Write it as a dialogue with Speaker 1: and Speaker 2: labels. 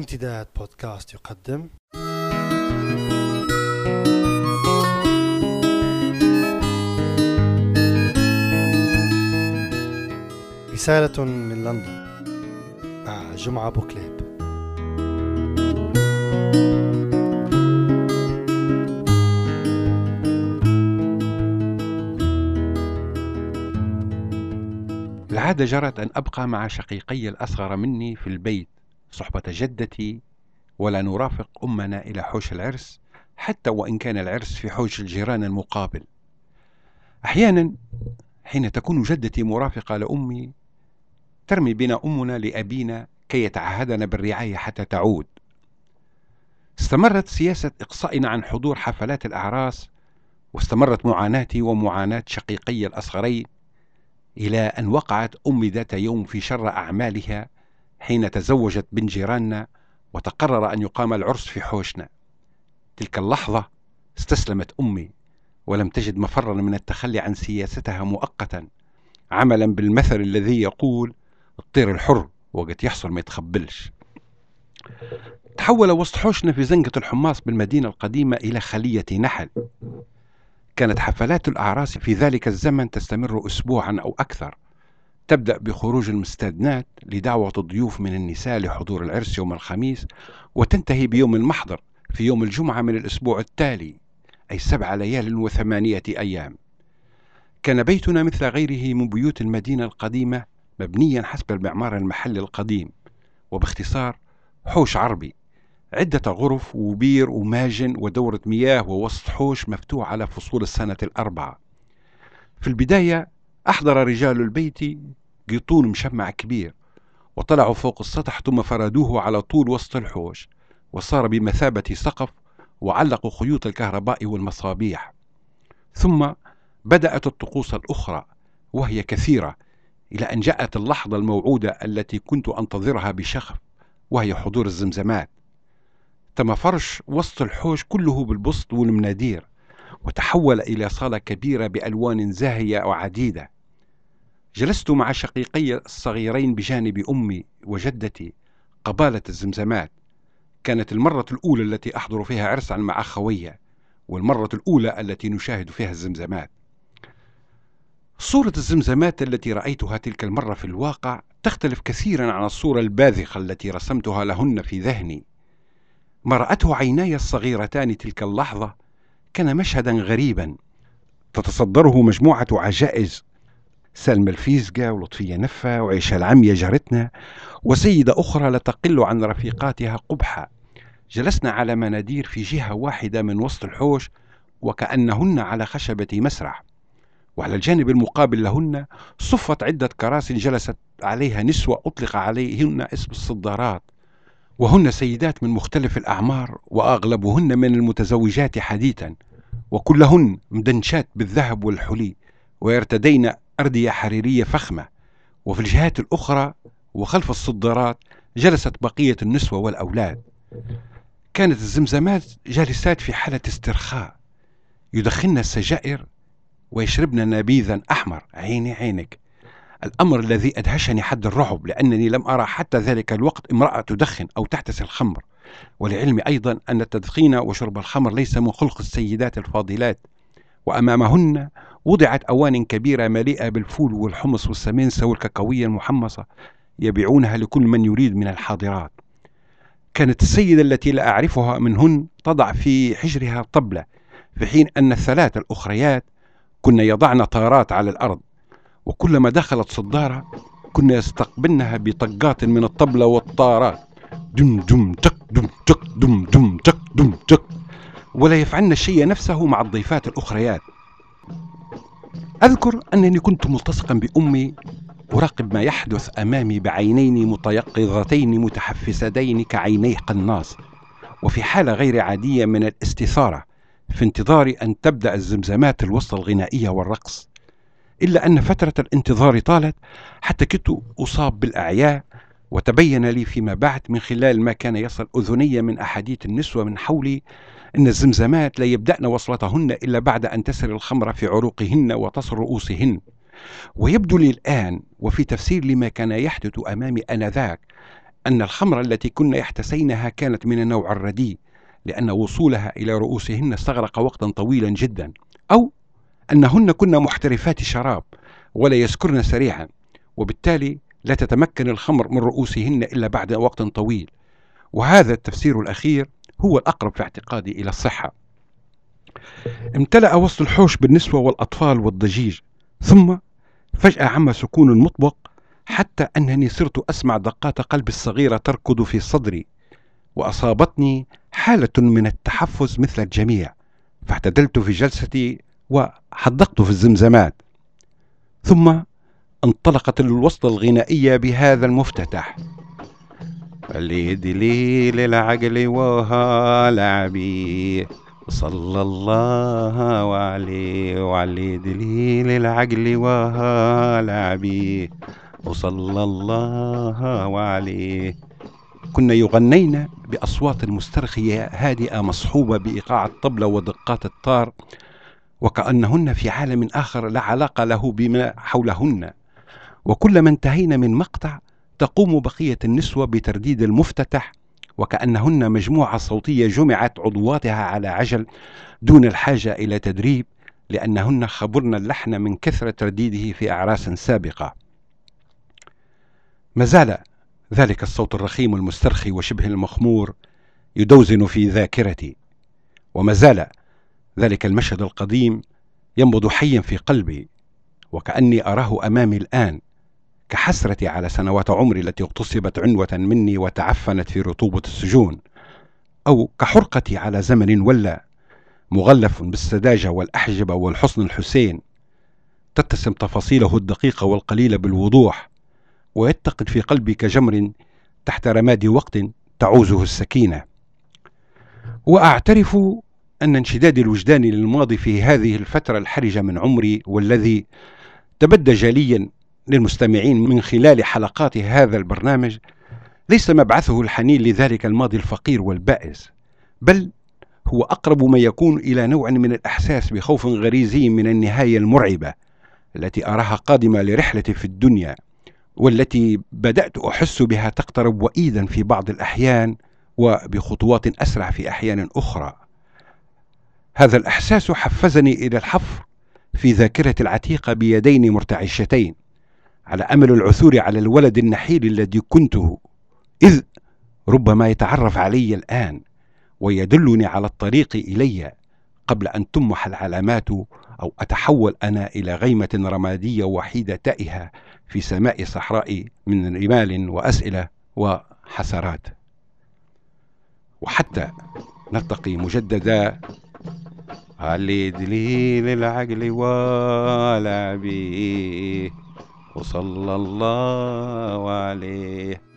Speaker 1: امتداد بودكاست يقدم. رسالة من لندن. مع جمعة بوكليب.
Speaker 2: العادة جرت أن أبقى مع شقيقي الأصغر مني في البيت. صحبة جدتي ولا نرافق أمنا إلى حوش العرس حتى وإن كان العرس في حوش الجيران المقابل. أحيانا حين تكون جدتي مرافقة لأمي ترمي بنا أمنا لأبينا كي يتعهدنا بالرعاية حتى تعود. استمرت سياسة إقصائنا عن حضور حفلات الأعراس واستمرت معاناتي ومعاناة شقيقي الأصغرين إلى أن وقعت أمي ذات يوم في شر أعمالها حين تزوجت بن جيراننا وتقرر أن يقام العرس في حوشنا. تلك اللحظة استسلمت أمي ولم تجد مفرا من التخلي عن سياستها مؤقتا. عملا بالمثل الذي يقول الطير الحر وقت يحصل ما يتخبلش. تحول وسط حوشنا في زنقة الحماص بالمدينة القديمة إلى خلية نحل. كانت حفلات الأعراس في ذلك الزمن تستمر أسبوعا أو أكثر. تبدأ بخروج المستدنات لدعوة الضيوف من النساء لحضور العرس يوم الخميس وتنتهي بيوم المحضر في يوم الجمعة من الأسبوع التالي أي سبع ليال وثمانية أيام. كان بيتنا مثل غيره من بيوت المدينة القديمة مبنيا حسب المعمار المحلي القديم وباختصار حوش عربي عدة غرف وبير وماجن ودورة مياه ووسط حوش مفتوح على فصول السنة الأربعة. في البداية أحضر رجال البيت قيطون مشمع كبير وطلعوا فوق السطح ثم فردوه على طول وسط الحوش وصار بمثابة سقف وعلقوا خيوط الكهرباء والمصابيح. ثم بدأت الطقوس الأخرى وهي كثيرة إلى أن جاءت اللحظة الموعودة التي كنت أنتظرها بشغف وهي حضور الزمزمات. تم فرش وسط الحوش كله بالبسط والمنادير وتحول إلى صالة كبيرة بألوان زاهية وعديدة. جلست مع شقيقي الصغيرين بجانب أمي وجدتي قبالة الزمزمات. كانت المرة الأولى التي أحضر فيها عرسا مع أخوية والمرة الأولى التي نشاهد فيها الزمزمات. صورة الزمزمات التي رأيتها تلك المرة في الواقع تختلف كثيرا عن الصورة الباذخة التي رسمتها لهن في ذهني. ما رأته عيناي الصغيرتان تلك اللحظة كان مشهدا غريبا تتصدره مجموعة عجائز سلمى الفيزقة ولطفية نفة وعيشة العمية جارتنا وسيدة أخرى لا تقل عن رفيقاتها قبحة. جلسنا على منادير في جهة واحدة من وسط الحوش وكأنهن على خشبة مسرح. وعلى الجانب المقابل لهن صفت عدة كراسي جلست عليها نسوة أطلق عليهن اسم الصدارات. وهن سيدات من مختلف الأعمار وأغلبهن من المتزوجات حديثا. وكلهن مدنشات بالذهب والحلي ويرتدين أردية حريرية فخمة وفي الجهات الأخرى وخلف الصدارات جلست بقية النسوة والأولاد. كانت الزمزمات جالسات في حالة استرخاء يدخن السجائر ويشربن نبيذا أحمر. عيني عينك. الأمر الذي أدهشني حد الرعب لأنني لم أرى حتى ذلك الوقت امرأة تدخن أو تحتسي الخمر. ولعلمي أيضا أن التدخين وشرب الخمر ليس من خلق السيدات الفاضلات وأمامهن وضعت أوان كبيرة مليئة بالفول والحمص والسمنسة والكاكاوية المحمصة يبيعونها لكل من يريد من الحاضرات. كانت السيدة التي لا أعرفها منهن تضع في حجرها طبلة في حين أن الثلاث الأخريات كن يضعن طارات على الأرض وكلما دخلت صدارة كنا يستقبلنها بطقات من الطبلة والطارات. دم دم تك دم تك دم دم تك دم تك. ولا يفعلن الشيء نفسه مع الضيفات الأخريات. أذكر أنني كنت ملتصقا بأمي أراقب ما يحدث أمامي بعينين متيقظتين متحفزتين كعيني قناص وفي حالة غير عادية من الاستثارة في انتظار أن تبدأ الزمزمات الوسط الغنائية والرقص. إلا أن فترة الانتظار طالت حتى كنت أصاب بالأعياء وتبين لي فيما بعد من خلال ما كان يصل أذني من أحاديث النسوة من حولي أن الزمزمات لا يبدأن وصلتهن إلا بعد أن تسر الخمر في عروقهن وتصل رؤوسهن. ويبدو لي الآن وفي تفسير لما كان يحدث أمامي آنذاك أن الخمر التي كنا يحتسينها كانت من النوع الرديء لأن وصولها إلى رؤوسهن استغرق وقتا طويلا جدا. أو أنهن كن محترفات شراب ولا يسكرن سريعا وبالتالي لا تتمكن الخمر من رؤوسهن إلا بعد وقت طويل. وهذا التفسير الأخير هو الأقرب في اعتقادي إلى الصحة. امتلأ وسط الحوش بالنسوة والأطفال والضجيج ثم فجأة عم سكون مطبق حتى أنني صرت أسمع دقات قلبي الصغيرة تركض في صدري وأصابتني حالة من التحفز مثل الجميع فاعتدلت في جلستي وحدقت في الزمزمات. ثم انطلقت الوصلة الغنائية بهذا المفتتح. اللي دليل العقل وها لعبي. صلى الله عليه وعلي دليل العقل وها لعبي. وصلى الله عليه. كنا يغنين بأصوات مسترخية هادئة مصحوبة بإيقاع الطبلة ودقات الطار وكأنهن في عالم آخر لا علاقة له بما حولهن. وكلما انتهينا من مقطع تقوم بقية النسوة بترديد المفتتح وكأنهن مجموعة صوتية جمعت عضواتها على عجل دون الحاجة إلى تدريب لأنهن خبرن اللحن من كثرة ترديده في أعراس سابقة. ما زال ذلك الصوت الرخيم المسترخي وشبه المخمور يدوزن في ذاكرتي وما زال ذلك المشهد القديم ينبض حيا في قلبي وكأني أراه أمامي الآن. كحسرتي على سنوات عمري التي اغتصبت عنوة مني وتعفنت في رطوبة السجون أو كحرقتي على زمن ولا مغلف بالسذاجة والأحجبة والحسن الحسين. تتسم تفاصيله الدقيقة والقليلة بالوضوح ويتقد في قلبي كجمر تحت رماد وقت تعوزه السكينة. وأعترف أن انشدادي الوجداني للماضي في هذه الفترة الحرجة من عمري والذي تبدى جليا للمستمعين من خلال حلقات هذا البرنامج ليس مبعثه الحنين لذلك الماضي الفقير والبائس بل هو أقرب ما يكون إلى نوع من الإحساس بخوف غريزي من النهاية المرعبة التي أراها قادمة لرحلتي في الدنيا والتي بدأت أحس بها تقترب وإيدا في بعض الأحيان وبخطوات أسرع في أحيان أخرى. هذا الإحساس حفزني إلى الحفر في ذاكرة العتيقة بيدين مرتعشتين على أمل العثور على الولد النحيل الذي كنته إذ ربما يتعرف علي الآن ويدلني على الطريق إلي قبل أن تمح العلامات أو أتحول أنا إلى غيمة رمادية وحيدة تائهة في سماء صحراء من رمال وأسئلة وحسرات. وحتى نلتقي مجددا. علي دليل العقل ولا بيه وصلى الله عليه.